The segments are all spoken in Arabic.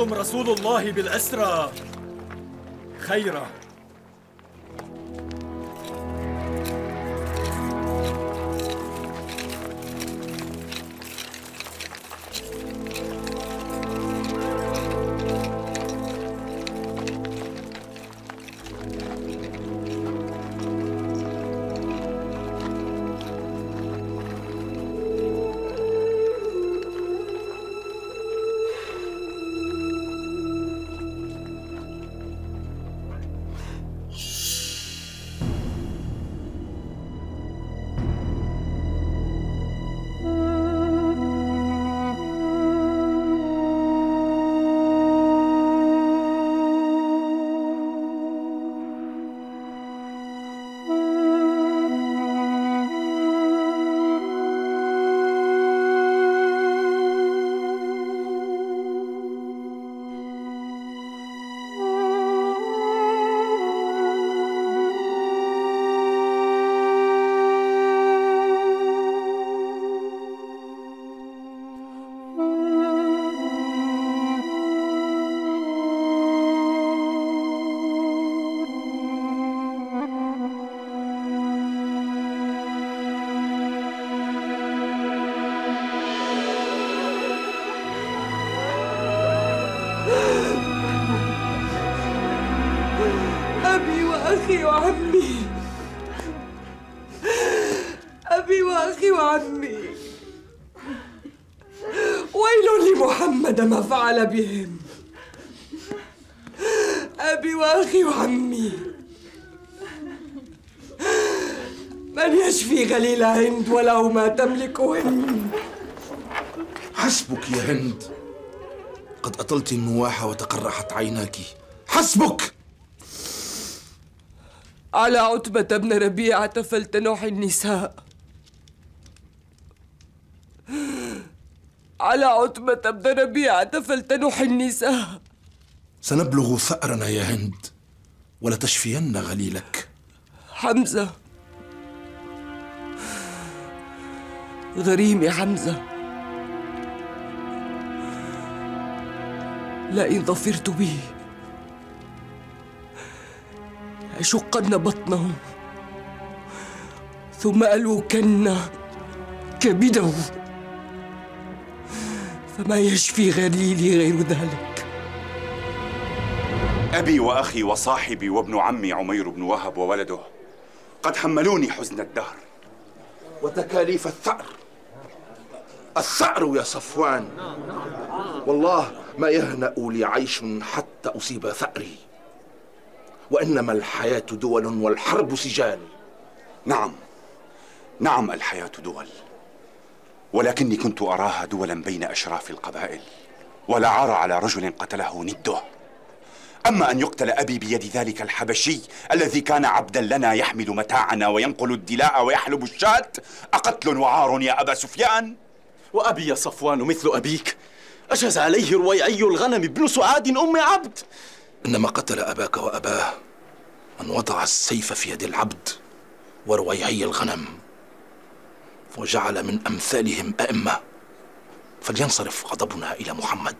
يوصيكم رسول الله بالأسرى. خيرا. وله ما تملك هند. حسبك يا هند. قد أطلت النواح وتقرحت عيناك. حسبك! على عتبة بن ربيعة فلتنح النساء. على عتبة بن ربيعة فلتنح النساء. سنبلغ ثأرنا يا هند ولتشفين غليلك. حمزة. غريمي حمزة. لئن ظفرت به. أشقن بطنه. ثم ألوكن كبده. فما يشفي غليلي غير ذلك. أبي وأخي وصاحبي وابن عمي عمير بن وهب وولده قد حملوني حزن الدهر وتكاليف الثأر. الثأر يا صفوان. والله ما يهنأ لي عيش حتى أصيب ثأري. وإنما الحياة دول والحرب سجال نعم نعم الحياة دول. ولكني كنت أراها دولا بين أشراف القبائل ولا عار على رجل قتله نده. أما أن يقتل أبي بيد ذلك الحبشي الذي كان عبدا لنا يحمل متاعنا وينقل الدلاء ويحلب الشاة أقتل وعار يا أبا سفيان؟ وأبي صفوان مثل أبيك. أجاز عليه رويعي الغنم ابن سعاد أم عبد. إنما قتل أباك وأباه من وضع السيف في يد العبد ورويعي الغنم وجعل من أمثالهم أئمة. فلينصرف غضبنا إلى محمد.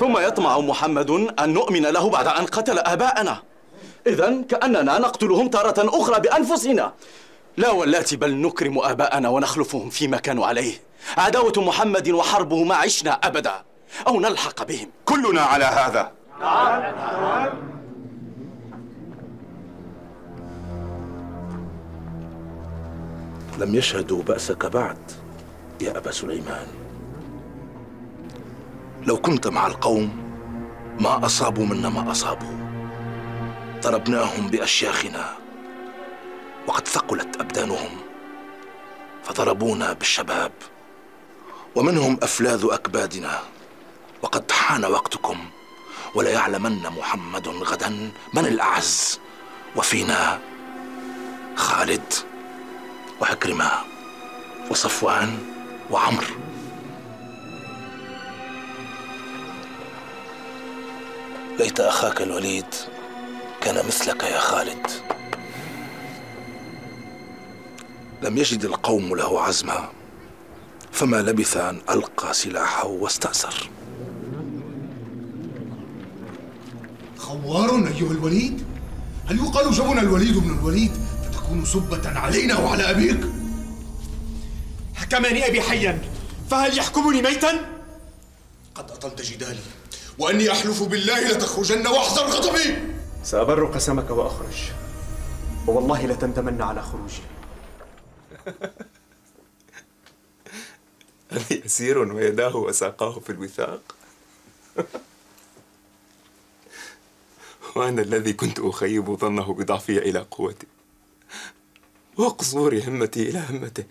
ثم يطمع محمد أن نؤمن له بعد أن قتل آباءنا. إذا كأننا نقتلهم تارة أخرى بأنفسنا. لا واللاتي بل نكرم آباءنا ونخلفهم فيما كانوا عليه. عداوة محمد وحربه ما عشنا أبدا. أو نلحق بهم. كلنا على هذا. لم يشهدوا بأسك بعد يا أبا سليمان. لو كنت مع القوم ما أصابوا منا ما أصابوا. ضربناهم بأشياخنا. وقد ثقلت أبدانهم فضربونا بالشباب ومنهم أفلاذ أكبادنا وقد حان وقتكم وليعلمن محمد غدا من الأعز وفينا خالد وعكرمة وصفوان وعمر. ليت أخاك الوليد كان مثلك يا خالد. لم يجد القوم له عزما فما لبث أن ألقى سلاحه واستأثر. خوار أيها الوليد هل يقال جبن الوليد من الوليد فتكون سبة علينا وعلى أبيك؟ حكمني أبي حيا فهل يحكمني ميتا؟ قد أطلت جدالي وأني أحلف بالله لتخرجن وأحذر غضبي. سأبر قسمك وأخرج ووالله لتندمن على خروجي. أنا يسير ويداه وساقاه في الوثاق. وأنا الذي كنت أخيب ظنه بضعفي إلى قوتي. وقصور همتي إلى همته.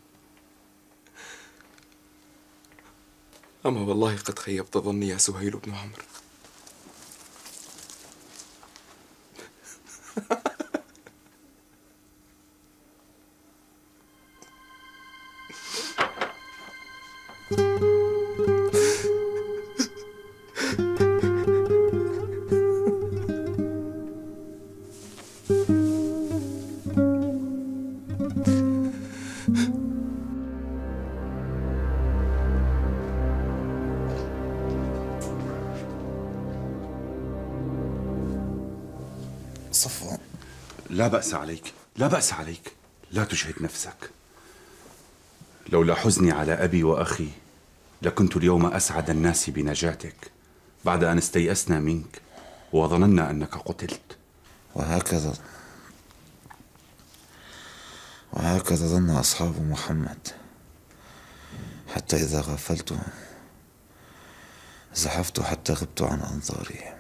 أما والله قد خيبت ظني يا سهيل بن عمرو. صفوان. لا بأس عليك. لا بأس عليك. لا تجهد نفسك. لولا حزني على أبي وأخي لكنت اليوم أسعد الناس بنجاتك بعد أن استيأسنا منك وظننا أنك قتلت. وهكذا وهكذا ظن أصحاب محمد حتى إذا غفلت زحفت حتى غبت عن أنظاري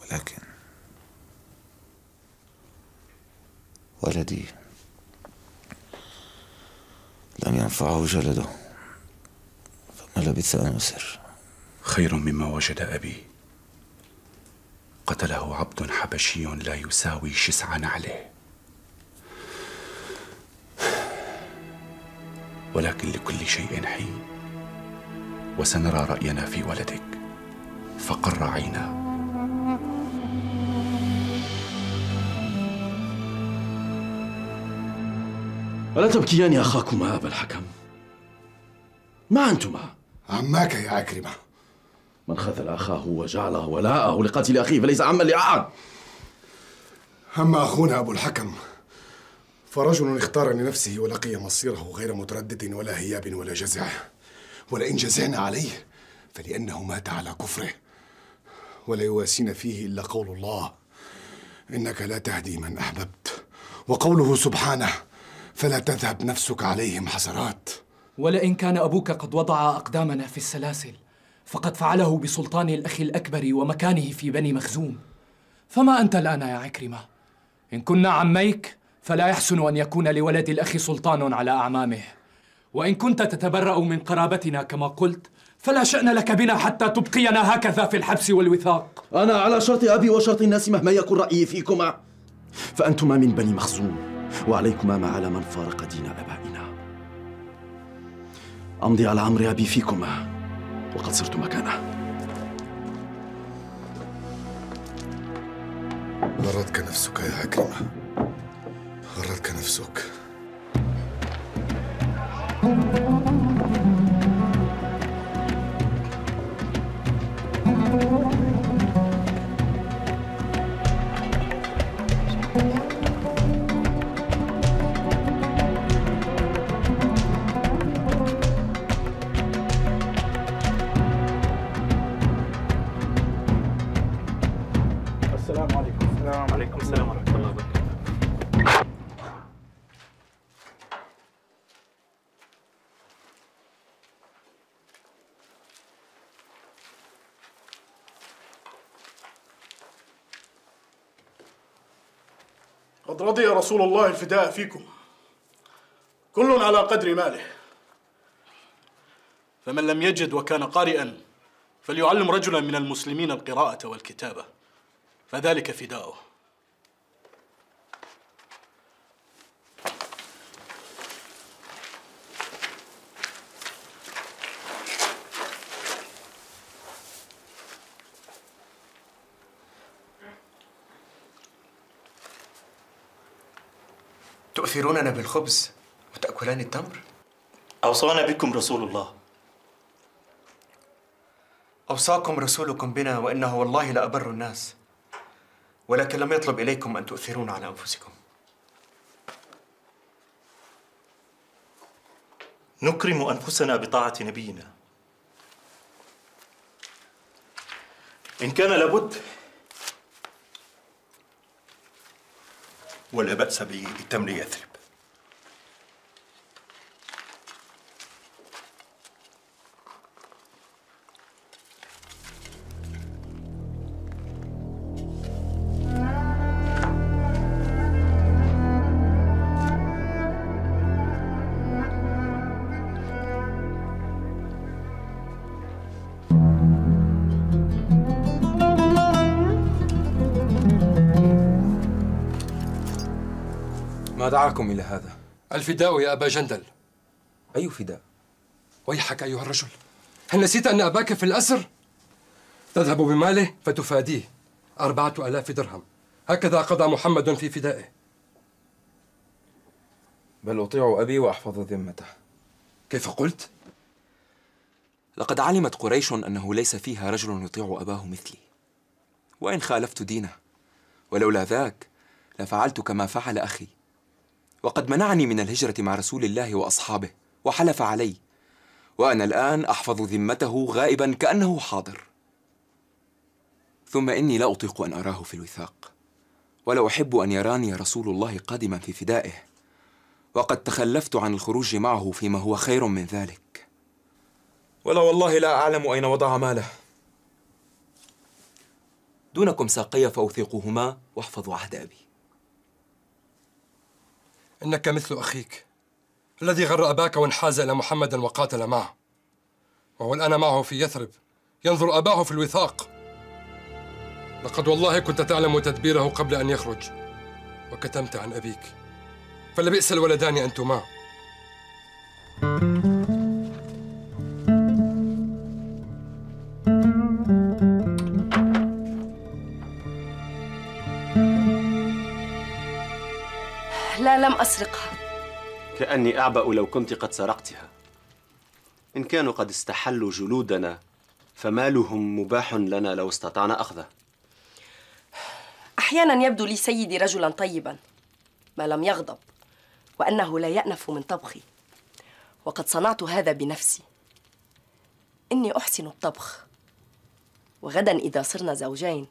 ولكن ولدي. لم ينفعه جلده. فما لبث أن يسر. خير مما وجد أبي. قتله عبد حبشي لا يساوي شسع نعله ولكن لكل شيء حين. وسنرى رأينا في ولدك. فقر عينا. ألا تبكيان يا أخاكما أبا الحكم؟ ما أنتما عماك يا عكرمة. من خذل أخاه وجعله ولاءه لقتل أخيه فليس عما لأحد. أما أخونا أبو الحكم. فرجل اختار لنفسه ولقي مصيره غير متردد ولا هياب ولا جزع. ولئن جزعنا عليه فلأنه مات على كفره. ولا يواسينا فيه إلا قول الله. إنك لا تهدي من أحببت. وقوله سبحانه فلا تذهب نفسك عليهم حسرات. ولئن كان أبوك قد وضع أقدامنا في السلاسل فقد فعله بسلطان الأخ الأكبر ومكانه في بني مخزوم. فما أنت الآن يا عكرمة؟ إن كنا عميك فلا يحسن أن يكون لولد الأخ سلطان على أعمامه. وإن كنت تتبرأ من قرابتنا كما قلت فلا شأن لك بنا حتى تبقينا هكذا في الحبس والوثاق. أنا على شرط أبي وشرط الناس مهما يكن رأيي فيكما. فأنتما من بني مخزوم. وعليكما ما على من فارق دين آبائنا. أمضي على أمر أبي فيكما. وقد صرت مكانه. غرتك نفسك يا عكرمة غرتك نفسك. قد رضي رسول الله الفداء فيكم. كل على قدر ماله. فمن لم يجد وكان قارئا فليعلم رجلا من المسلمين القراءة والكتابة. فذلك فداؤه. تؤثروننا بالخبز وتأكلان التمر؟ أوصانا بكم رسول الله. أوصاكم رسولكم بنا وإنه والله لأبر الناس ولكن لم يطلب إليكم أن تؤثرون على أنفسكم. نكرم أنفسنا بطاعة نبينا. إن كان لابد ولا بأس بتمر يثرب ما دعاكم إلى هذا؟ الفداء يا أبا جندل. أي فداء؟ ويحك أيها الرجل. هل نسيت أن أباك في الأسر؟ تذهب بماله فتفاديه. أربعة ألاف درهم. هكذا قضى محمد في فدائه. بل أطيع أبي وأحفظ ذمته. كيف قلت؟ لقد علمت قريش أنه ليس فيها رجل يطيع أباه مثلي. وإن خالفت دينه. ولولا ذاك لفعلت كما فعل أخي. وقد منعني من الهجرة مع رسول الله وأصحابه وحلف علي. وأنا الآن أحفظ ذمته غائبا كأنه حاضر. ثم إني لا أطيق أن أراه في الوثاق. ولا أحب أن يراني رسول الله قادما في فدائه. وقد تخلفت عن الخروج معه فيما هو خير من ذلك. ولا والله لا أعلم أين وضع ماله. دونكم ساقي فأوثقهما واحفظوا عهد أبي. إنك مثل أخيك الذي غر أباك وانحاز إلى محمد وقاتل معه. وهو الآن معه في يثرب ينظر أباه في الوثاق. لقد والله كنت تعلم تدبيره قبل أن يخرج وكتمت عن أبيك. فلبئس الولدان أنتما. لا لم أسرقها. كأني أعبأ لو كنت قد سرقتها. إن كانوا قد استحلوا جلودنا فمالهم مباح لنا لو استطعنا أخذه. أحيانا يبدو لي سيدي رجلا طيبا ما لم يغضب وأنه لا يأنف من طبخي. وقد صنعت هذا بنفسي. إني أحسن الطبخ. وغدا إذا صرنا زوجين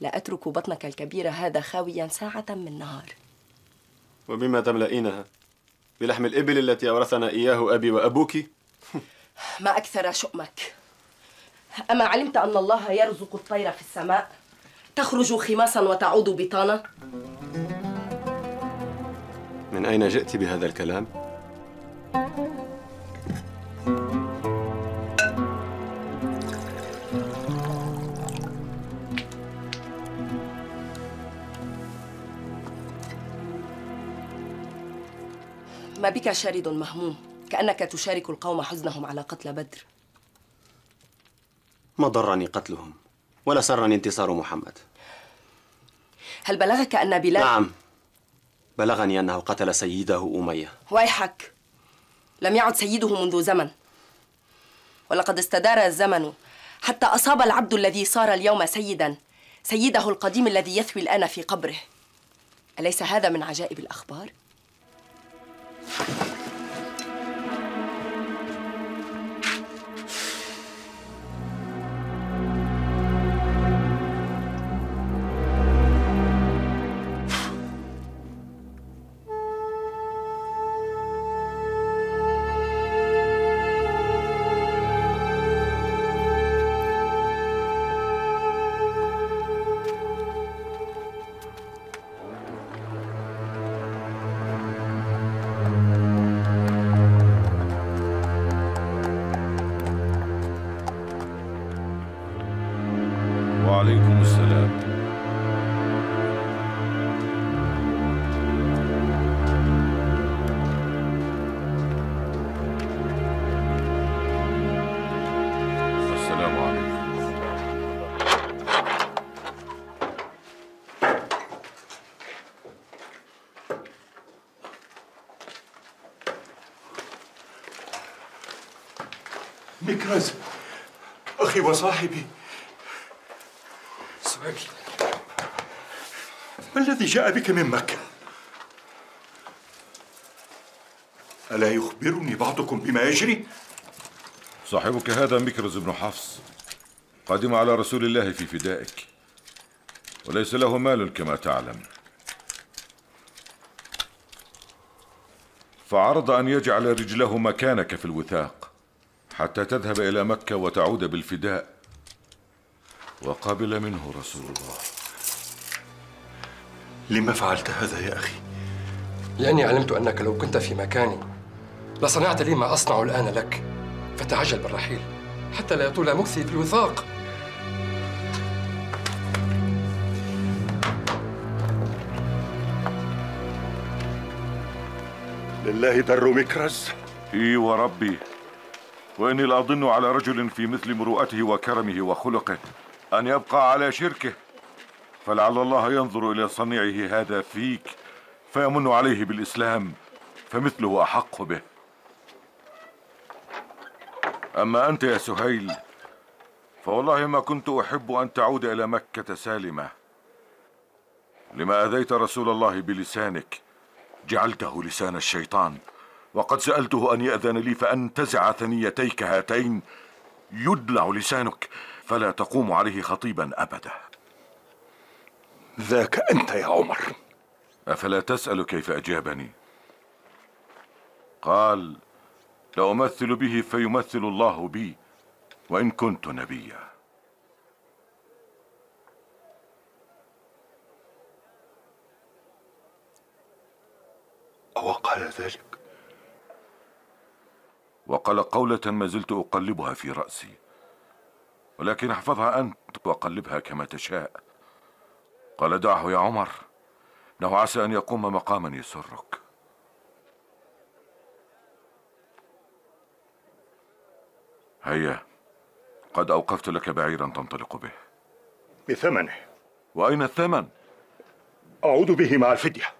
لا أترك بطنك الكبير هذا خاويا ساعة من نهار. وبما تملئينها. بلحم الإبل التي أورثنا إياه أبي وأبوك. ما أكثر شؤمك. أما علمت أن الله يرزق الطير في السماء تخرج خماصا وتعود بطانا؟ من أين جئت بهذا الكلام؟ ما بك شارد مهموم كأنك تشارك القوم حزنهم على قتل بدر. ما ضرني قتلهم ولا سرني انتصار محمد. هل بلغك أن بلال نعم. بلغني أنه قتل سيده أمية. ويحك لم يعد سيده منذ زمن. ولقد استدار الزمن حتى أصاب العبد الذي صار اليوم سيدا سيده القديم الذي يثوي الآن في قبره. أليس هذا من عجائب الأخبار؟ Thank you. مكراز أخي وصاحبي. سهيل ما الذي جاء بك من مكة؟ ألا يخبرني بعضكم بما يجري؟ صاحبك هذا مكرز بن حفص قدم على رسول الله في فدائك. وليس له مال كما تعلم. فعرض أن يجعل رجله مكانك في الوثاق. حتى تذهب إلى مكة وتعود بالفداء. وقبل منه رسول الله. لما فعلت هذا يا أخي؟ لأني علمت أنك لو كنت في مكاني لصنعت لي ما أصنع الآن لك. فتعجل بالرحيل حتى لا يطول مكثي في الوثاق. لله در مكرز. اي وربي. وإني لاظن على رجل في مثل مروءته وكرمه وخلقه أن يبقى على شركه. فلعل الله ينظر إلى صنيعه هذا فيك فيمن عليه بالإسلام فمثله أحق به. أما أنت يا سهيل فوالله ما كنت أحب أن تعود إلى مكة سالمة. لما آذيت رسول الله بلسانك جعلته لسان الشيطان. وقد سألته أن يأذن لي فأنتزع ثنيتيك هاتين. يدلع لسانك. فلا تقوم عليه خطيبا أبدا. ذاك أنت يا عمر. أفلا تسأل كيف أجابني؟ قال لأمثل به فيمثل الله بي وإن كنت نبيا. أو قال ذلك. وقال قولة ما زلت أقلبها في رأسي. ولكن احفظها أنت وقلبها كما تشاء. قال دعه يا عمر. إنه عسى أن يقوم مقاما يسرك. هيا قد أوقفت لك بعيرا تنطلق به. بثمنه. وأين الثمن؟ أعود به مع الفدية.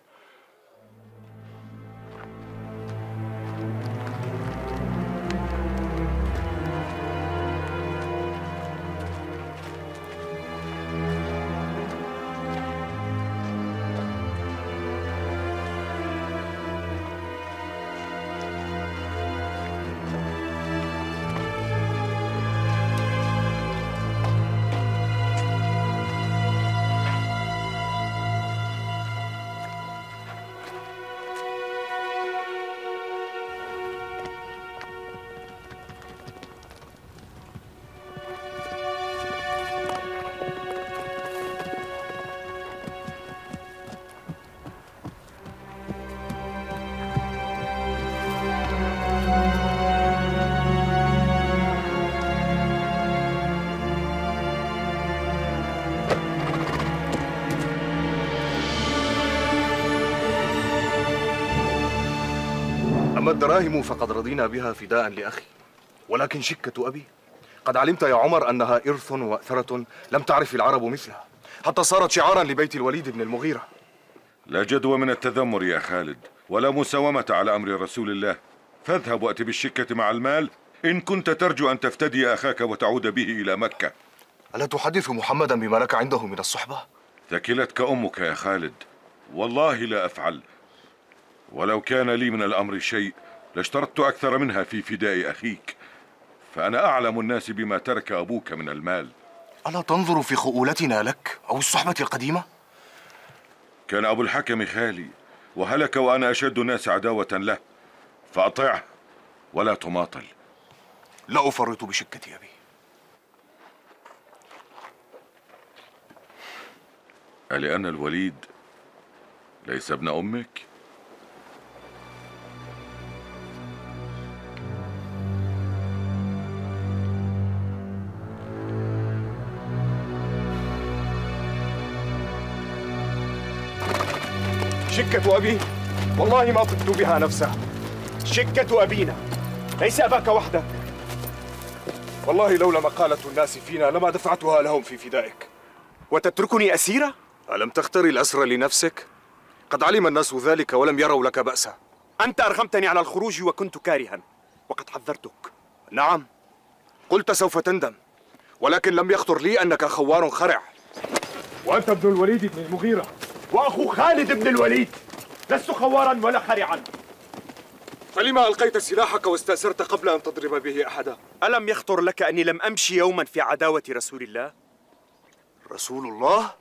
الدراهم فقد رضينا بها فداء لأخي. ولكن شكة أبي قد علمت يا عمر أنها إرث وأثرة لم تعرف العرب مثلها حتى صارت شعارا لبيت الوليد بن المغيرة. لا جدوى من التذمر يا خالد ولا مساومة على أمر رسول الله. فاذهب وأت بالشكة مع المال إن كنت ترجو أن تفتدي أخاك وتعود به إلى مكة. ألا تحدث محمدا بما لك عنده من الصحبة؟ ثكلتك أمك يا خالد والله لا أفعل ولو كان لي من الأمر شيء. لاشترطت أكثر منها في فداء أخيك. فأنا أعلم الناس بما ترك أبوك من المال. ألا تنظر في خؤولتنا لك أو الصحبة القديمة؟ كان أبو الحكم خالي وهلك وأنا أشد الناس عداوة له. فأطعه ولا تماطل. لا أفرط بشكة أبي. ألأن الوليد ليس ابن أمك؟ أبي؟ والله ما طبت بها نفسه شكة أبينا. ليس أباك وحدك. والله لولا مقالة الناس فينا لما دفعتها لهم في فدائك. وتتركني أسيرة؟ ألم تختري الأسر لنفسك؟ قد علم الناس ذلك ولم يروا لك بأسا. أنت أرغمتني على الخروج وكنت كارها. وقد حذرتك. نعم. قلت سوف تندم. ولكن لم يخطر لي أنك خوار خرع. وأنت ابن الوليد بن المغيرة. وأخو خالد بن الوليد. لست خوارا ولا خرعا فلما ألقيت سلاحك واستأسرت قبل أن تضرب به أحدا ألم يخطر لك أني لم أمشي يوما في عداوة رسول الله؟ رسول الله؟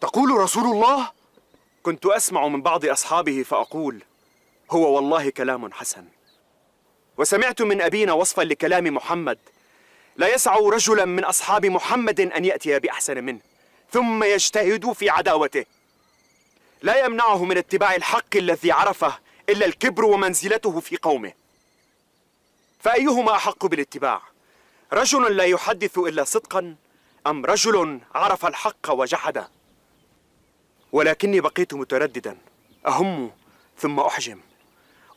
تقول رسول الله؟ كنت أسمع من بعض أصحابه فأقول هو والله كلام حسن وسمعت من أبينا وصفا لكلام محمد لا يسع رجلا من أصحاب محمد أن يأتي بأحسن منه ثم يجتهد في عداوته لا يمنعه من اتباع الحق الذي عرفه إلا الكبر ومنزلته في قومه. فأيهما أحق بالاتباع؟ رجل لا يحدث إلا صدقا أم رجل عرف الحق وجحده؟ ولكني بقيت مترددا أهم ثم أحجم.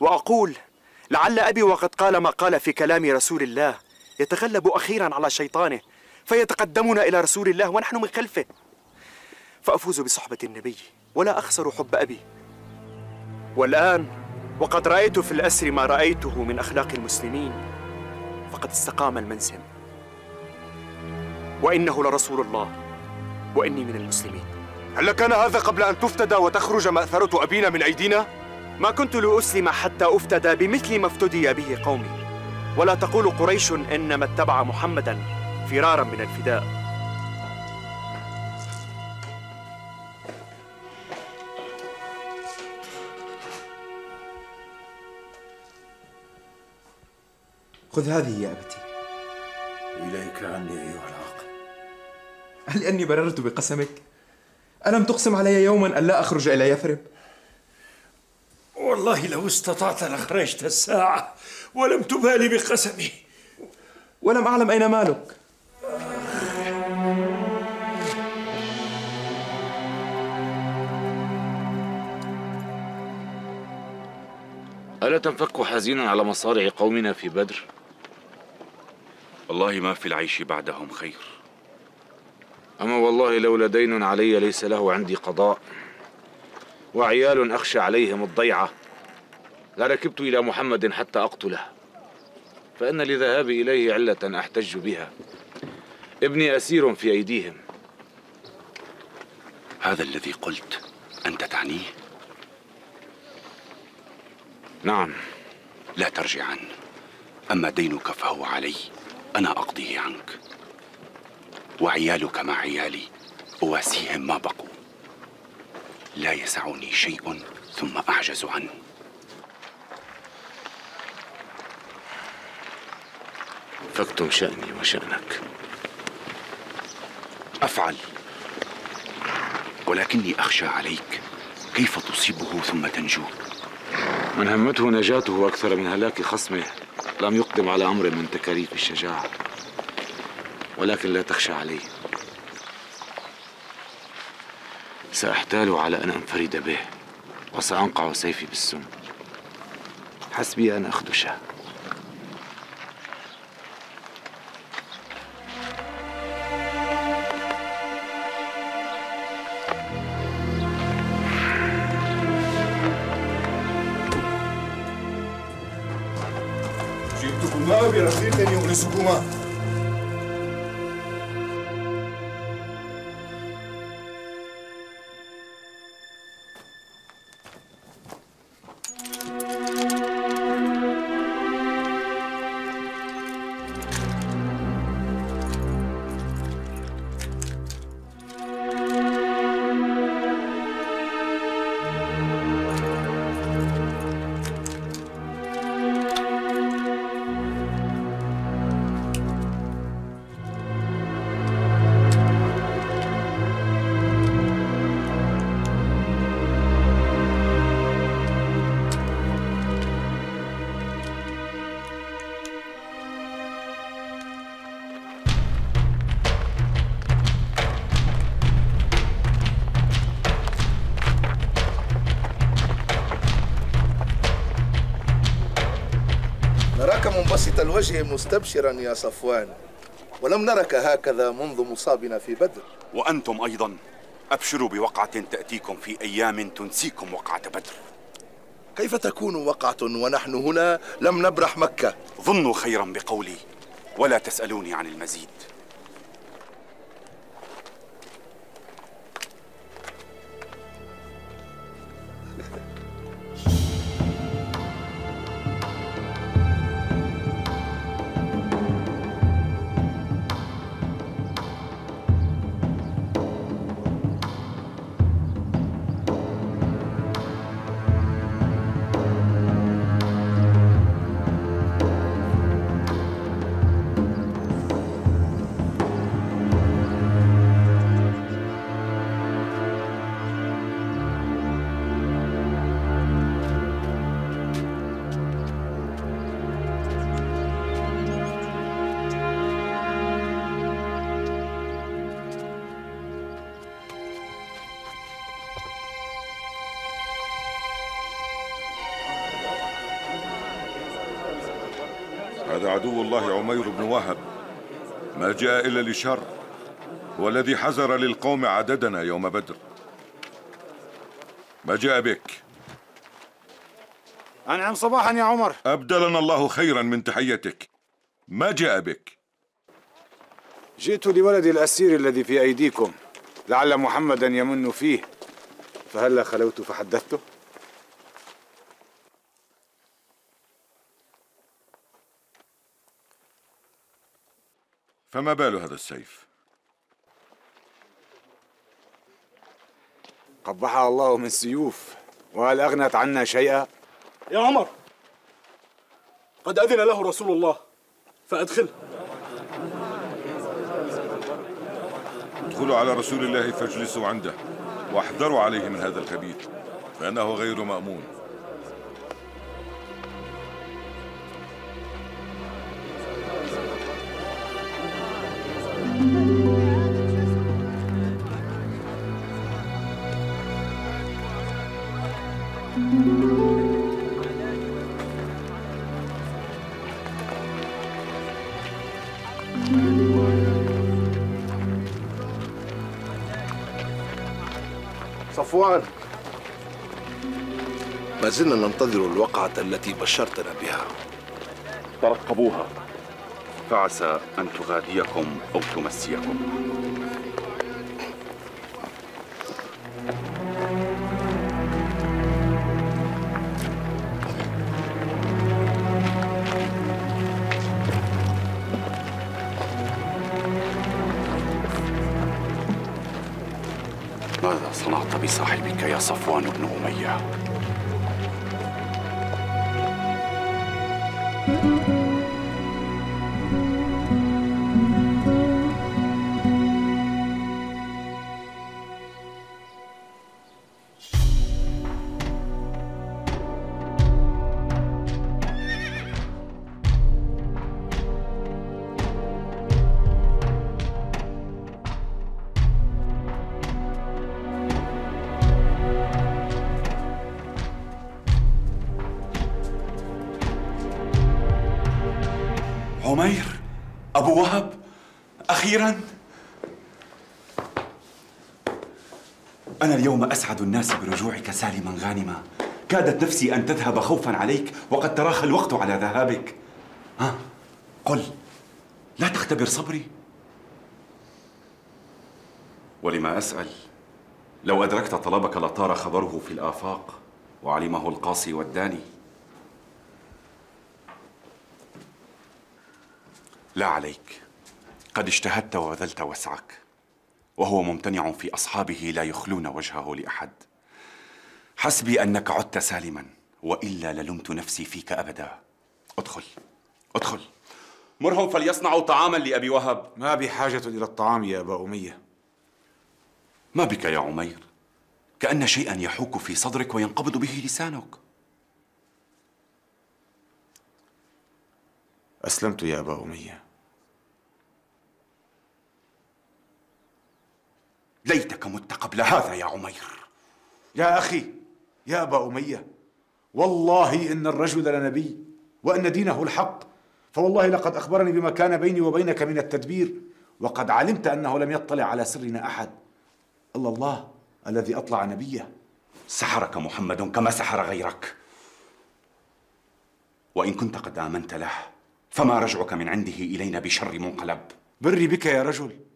وأقول لعل أبي وقد قال ما قال في كلام رسول الله يتغلب أخيرا على شيطانه فيتقدمنا إلى رسول الله ونحن من خلفه. فأفوز بصحبة النبي. ولا أخسر حب أبي. والآن وقد رأيت في الأسر ما رأيته من أخلاق المسلمين فقد استقام المنسم وإنه لرسول الله وإني من المسلمين. هل كان هذا قبل أن تفتدى وتخرج مأثرة أبينا من أيدينا؟ ما كنت لأسلم حتى أفتدى بمثل ما افتدي به قومي. ولا تقول قريش إنما اتبع محمدا فرارا من الفداء. خذ هذه يا أبتي إليك عني أيها العاقل هل أني بررت بقسمك؟ ألم تقسم علي يوما أن لا أخرج إلى يثرب؟ والله لو استطعت لخرجت الساعة ولم تبالي بقسمي ولم أعلم أين مالك ألا تنفك حزينا على مصارع قومنا في بدر؟ والله ما في العيش بعدهم خير. أما والله لولا دين علي ليس له عندي قضاء وعيال أخشى عليهم الضيعة لركبت إلى محمد حتى أقتله. فإن لذهابي إليه علة أحتج بها. ابني أسير في أيديهم. هذا الذي قلت أنت تعنيه؟ نعم. لا ترجعن. أما دينك فهو علي. أنا أقضيه عنك. وعيالك مع عيالي أواسيهم ما بقوا. لا يسعني شيء ثم أعجز عنه. فاكتم شأني وشأنك. أفعل. ولكني أخشى عليك. كيف تصيبه ثم تنجو؟ من همته نجاته أكثر من هلاك خصمه. لم يقدم على أمر من تكاليف الشجاعة ولكن لا تخشى علي سأحتال على أن أنفرد به وسأنقع سيفي بالسم. حسبي أن أخدشه. pero sí tenía un resukuma. الوجه مستبشرا يا صفوان. ولم نرك هكذا منذ مصابنا في بدر. وأنتم أيضا أبشروا بوقعة تأتيكم في أيام تنسيكم وقعة بدر. كيف تكون وقعة ونحن هنا لم نبرح مكة؟ ظنوا خيرا بقولي ولا تسألوني عن المزيد. الله عمير بن وهب. ما جاء إلا لشر هو الذي حزر للقوم عددنا يوم بدر. ما جاء بك؟ أنعم صباحا يا عمر. أبدلنا الله خيرا من تحيتك. ما جاء بك؟ جئت لولد الأسير الذي في أيديكم لعل محمدا يمن فيه. فهلا خلوت فحدثته؟ فما بال هذا السيف؟ قبحها الله من سيوف وهل أغنت عنا شيئا؟ يا عمر قد أذن له رسول الله فأدخله ادخلوا على رسول الله فاجلسوا عنده واحذروا عليه من هذا الخبيث فإنه غير مأمون. صفوان. ما زلنا ننتظر الوقعة التي بشرتنا بها. ترقبوها. فعسى أن تغاديكم أو تمسيكم ماذا صنعت بصاحبك يا صفوان بن أمية؟ أخيرا أنا اليوم أسعد الناس برجوعك سالما غانما. كادت نفسي أن تذهب خوفا عليك وقد تراخى الوقت على ذهابك. ها؟ قل لا تختبر صبري. ولما أسأل لو أدركت طلبك لطار خبره في الآفاق وعلمه القاصي والداني. لا عليك. قد اجتهدت وبذلت وسعك. وهو ممتنع في أصحابه لا يخلون وجهه لأحد. حسبي أنك عدت سالما وإلا للمت نفسي فيك أبدا. ادخل ادخل. مرهم فليصنعوا طعاما لأبي وهب. ما بي حاجة إلى الطعام يا أبا أمية. ما بك يا عمير؟ كأن شيئا يحوك في صدرك وينقبض به لسانك. أسلمت يا أبا أمية. ليتك مت قبل هذا يا عمير. يا أخي يا أبا أمية والله إن الرجل لنبي وأن دينه الحق فوالله لقد أخبرني بما كان بيني وبينك من التدبير وقد علمت أنه لم يطلع على سرنا أحد. إلا الله الذي أطلع نبيه. سحرك محمد كما سحر غيرك. وإن كنت قد آمنت له فما رجعك من عنده إلينا بشر منقلب. بري بك يا رجل.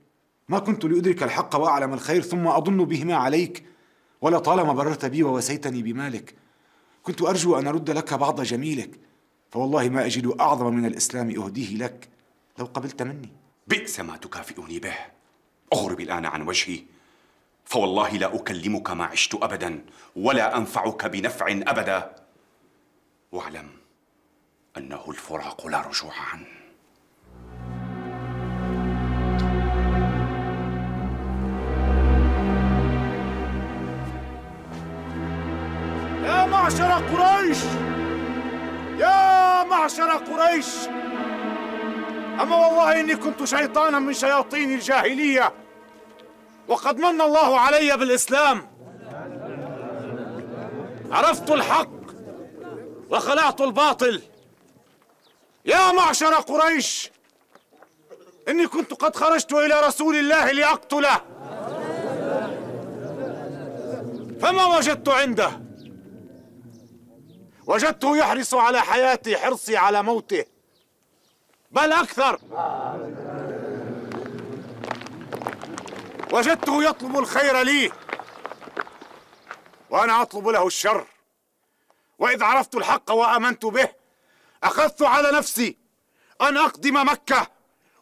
ما كنت لأدرك الحق وأعلم الخير ثم أظن بهما عليك ولطالما بررت بي ووسيتني بمالك كنت أرجو أن أرد لك بعض جميلك فوالله ما أجد أعظم من الإسلام أهديه لك لو قبلت مني. بئس ما تكافئني به. أغرب الآن عن وجهي فوالله لا أكلمك ما عشت أبدا ولا أنفعك بنفع أبدا. واعلم أنه الفراق لا رجوع عنه. يا معشر قريش! يا معشر قريش! أما والله إني كنت شيطانا من شياطين الجاهلية وقد من الله علي بالإسلام. عرفت الحق وخلعت الباطل. يا معشر قريش! إني كنت قد خرجت إلى رسول الله لأقتله. فما وجدت عنده. وجدته يحرص على حياتي حرصي على موته. بل أكثر. وجدته يطلب الخير لي. وأنا أطلب له الشر. وإذ عرفت الحق وآمنت به أخذت على نفسي أن أقدم مكة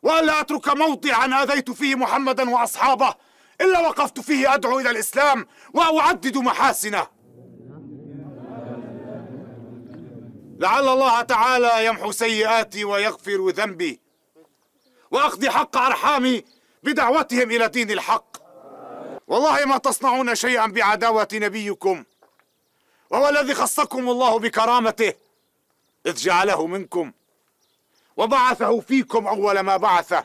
وألا أترك موضعا آذيت فيه محمدا وأصحابه إلا وقفت فيه أدعو إلى الإسلام وأعدد محاسنه. لعل الله تعالى يمحو سيئاتي ويغفر ذنبي. وأقضي حق أرحامي بدعوتهم إلى دين الحق. والله ما تصنعون شيئا بعداوة نبيكم. وهو الذي خصكم الله بكرامته إذ جعله منكم. وبعثه فيكم أول ما بعثه.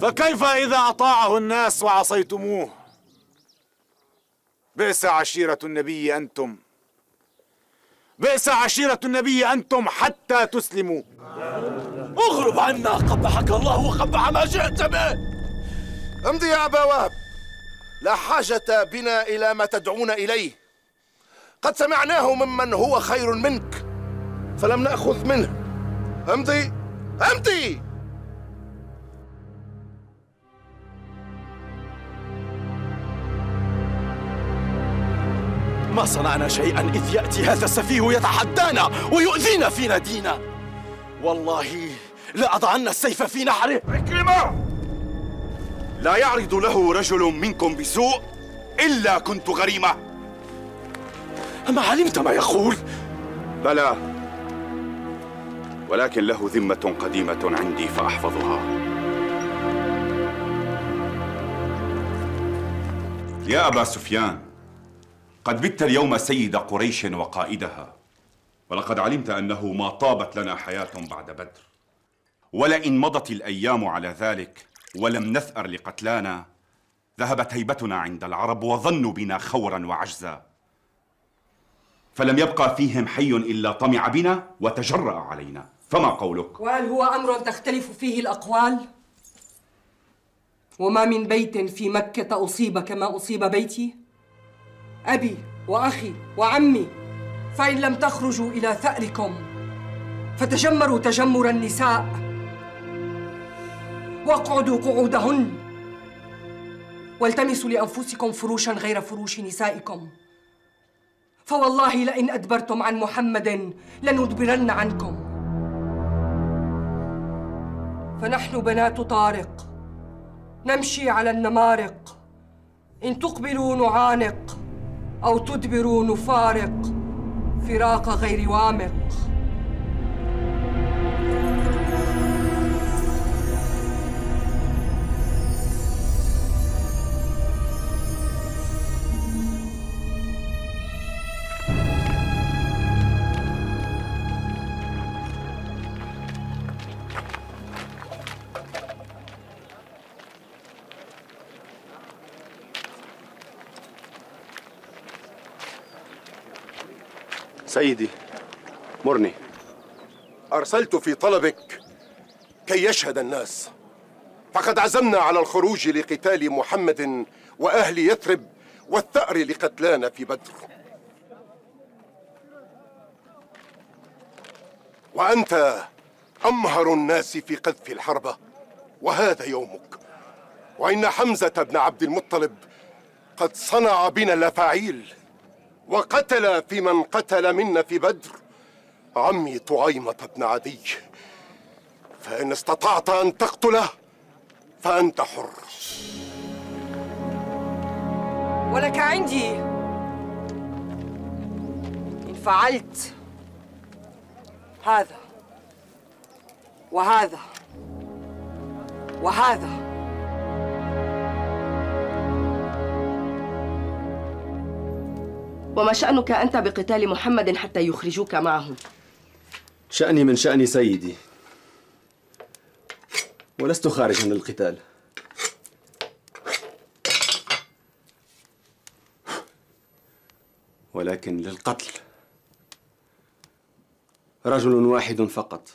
فكيف إذا أطاعه الناس وعصيتموه؟ بئس عشيرة النبي أنتم. بئس عشيرة النبي أنتم حتى تسلموا. اغرب عنا قبحك الله وقبح ما جئت به. امضي يا أبا وهب. لا حاجة بنا إلى ما تدعون إليه. قد سمعناه ممن هو خير منك فلم نأخذ منه. امضي امضي! ما صنعنا شيئا إذ يأتي هذا السفيه يتحدانا ويؤذينا في نادينا والله لأضعن السيف في نحره. عكرمة لا يعرض له رجل منكم بسوء إلا كنت غريمة. أما علمت ما يقول؟ بلى. ولكن له ذمة قديمة عندي فأحفظها. يا أبا سفيان قد بت اليوم سيد قريش وقائدها ولقد علمت أنه ما طابت لنا حياة بعد بدر ولئن مضت الأيام على ذلك ولم نثأر لقتلانا ذهبت هيبتنا عند العرب وظنوا بنا خورا وعجزا فلم يبقى فيهم حي إلا طمع بنا وتجرأ علينا فما قولك؟ وهل هو أمر تختلف فيه الأقوال؟ وما من بيت في مكة أصيب كما أصيب بيتي؟ أبي وأخي وعمي فإن لم تخرجوا إلى ثأركم فتجمروا تجمر النساء واقعدوا قعودهن والتمسوا لأنفسكم فروشا غير فروش نسائكم. فوالله لئن أدبرتم عن محمد لندبرن عنكم. فنحن بنات طارق نمشي على النمارق إن تقبلوا نعانق. أو تدبروا نفارق فراق غير وامق. سيدي. مرني. أرسلت في طلبك كي يشهد الناس. فقد عزمنا على الخروج لقتال محمد وأهل يثرب والثأر لقتلانا في بدر. وأنت أمهر الناس في قذف الحربة وهذا يومك. وإن حمزة بن عبد المطلب قد صنع بنا الافاعيل وقتل في من قتل منا في بدر عمي طعيمة بن عدي. فإن استطعت أن تقتله فأنت حر. ولك عندي. إن فعلت هذا وهذا وهذا وما شأنك أنت بقتال محمد حتى يخرجوك معهم؟ شأني من شأن سيدي. ولست خارجا للقتال. ولكن للقتل. رجل واحد فقط.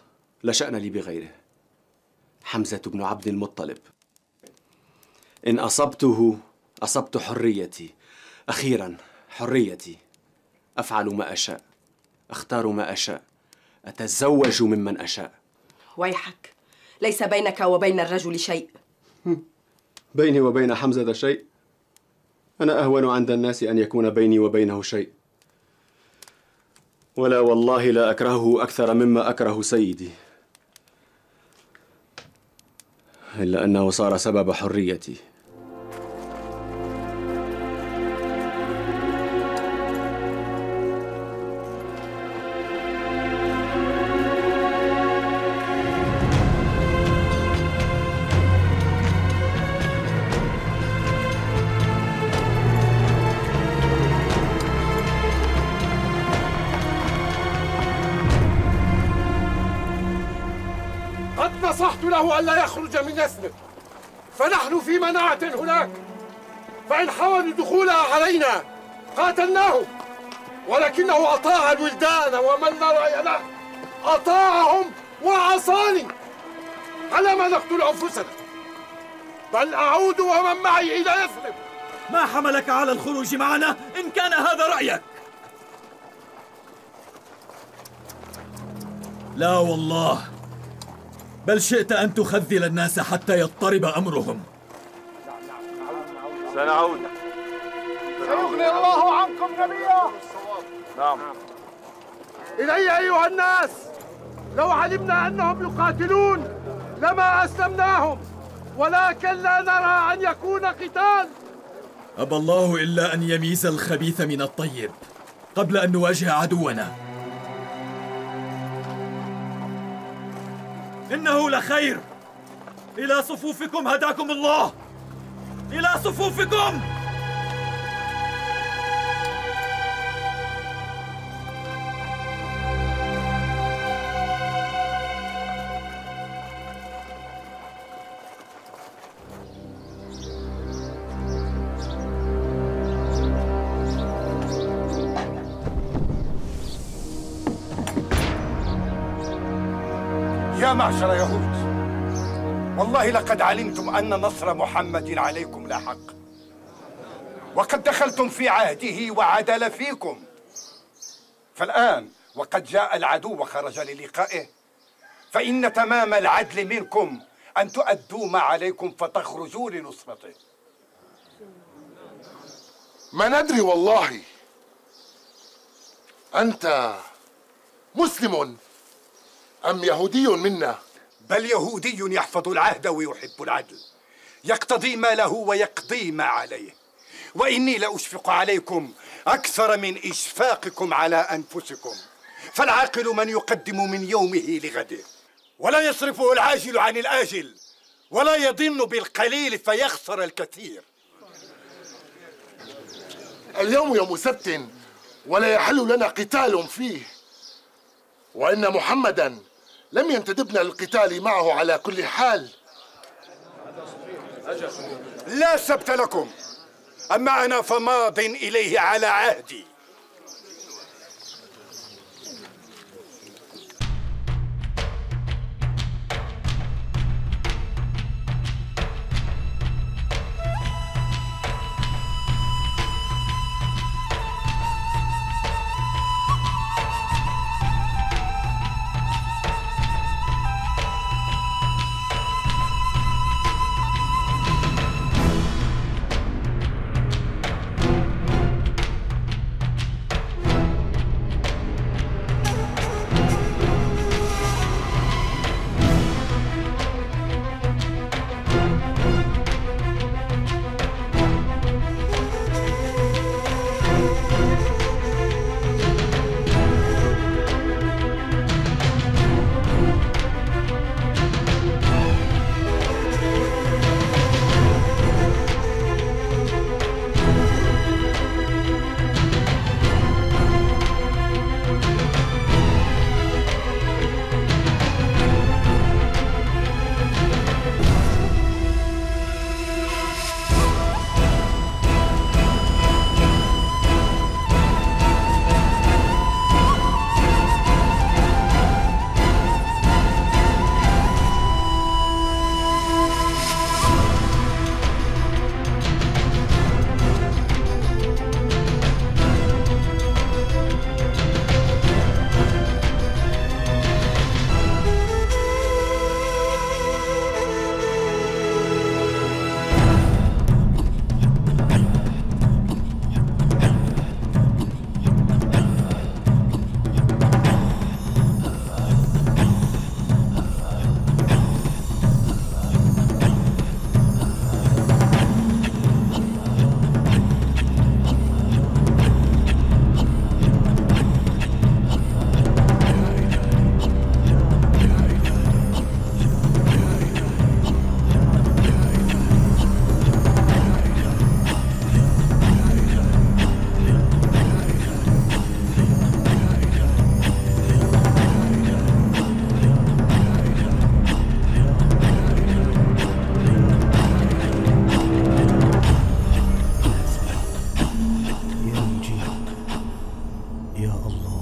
لا شأن لي بغيره. حمزة بن عبد المطلب. إن أصبته أصبت حريتي. أخيرا حريتي. أفعل ما أشاء. أختار ما أشاء. أتزوج ممن أشاء. ويحك. ليس بينك وبين الرجل شيء. بيني وبين حمزة شيء. أنا أهون عند الناس أن يكون بيني وبينه شيء. ولا والله لا أكرهه أكثر مما أكره سيدي. إلا أنه صار سبب حريتي. مناعة هناك. فإن حاولوا دخولها علينا قاتلناهم ولكنه أطاع الولدان ومن لا رأي له. أطاعهم وعصاني. على ما نقتل أنفسنا. بل أعود ومن معي إلى يثرب. ما حملك على الخروج معنا؟ إن كان هذا رأيك. لا والله. بل شئت أن تخذل الناس حتى يضطرب أمرهم. سنعود. سيغني الله عنكم جميعا. نعم. إلي أيها الناس لو علمنا أنهم يقاتلون لما أسلمناهم ولكن لا نرى أن يكون قتال. أبى الله إلا أن يميز الخبيث من الطيب قبل أن نواجه عدونا. إنه لخير. إلى صفوفكم هداكم الله. إلى صفوفكم! يا معشر يهود! والله لقد علمتم أن نصر محمد عليكم لا حق. وقد دخلتم في عهده وعدل فيكم. فالآن وقد جاء العدو وخرج للقائه. فإن تمام العدل منكم أن تؤدوا ما عليكم فتخرجوا لنصرته. ما ندري والله. أنت مسلم أم يهودي منا؟ بل يهودي يحفظ العهد ويحب العدل. يقتضي ما له ويقضي ما عليه. وإني لأشفق عليكم أكثر من إشفاقكم على أنفسكم. فالعاقل من يقدم من يومه لغده. ولا يصرفه العاجل عن الآجل. ولا يضن بالقليل فيخسر الكثير. اليوم يوم سبت ولا يحل لنا قتال فيه. وإن محمدا لم ينتدبنا للقتال معه على كل حال. لا سبت لكم أما أنا فماض إليه على عهدي. Ya Allah.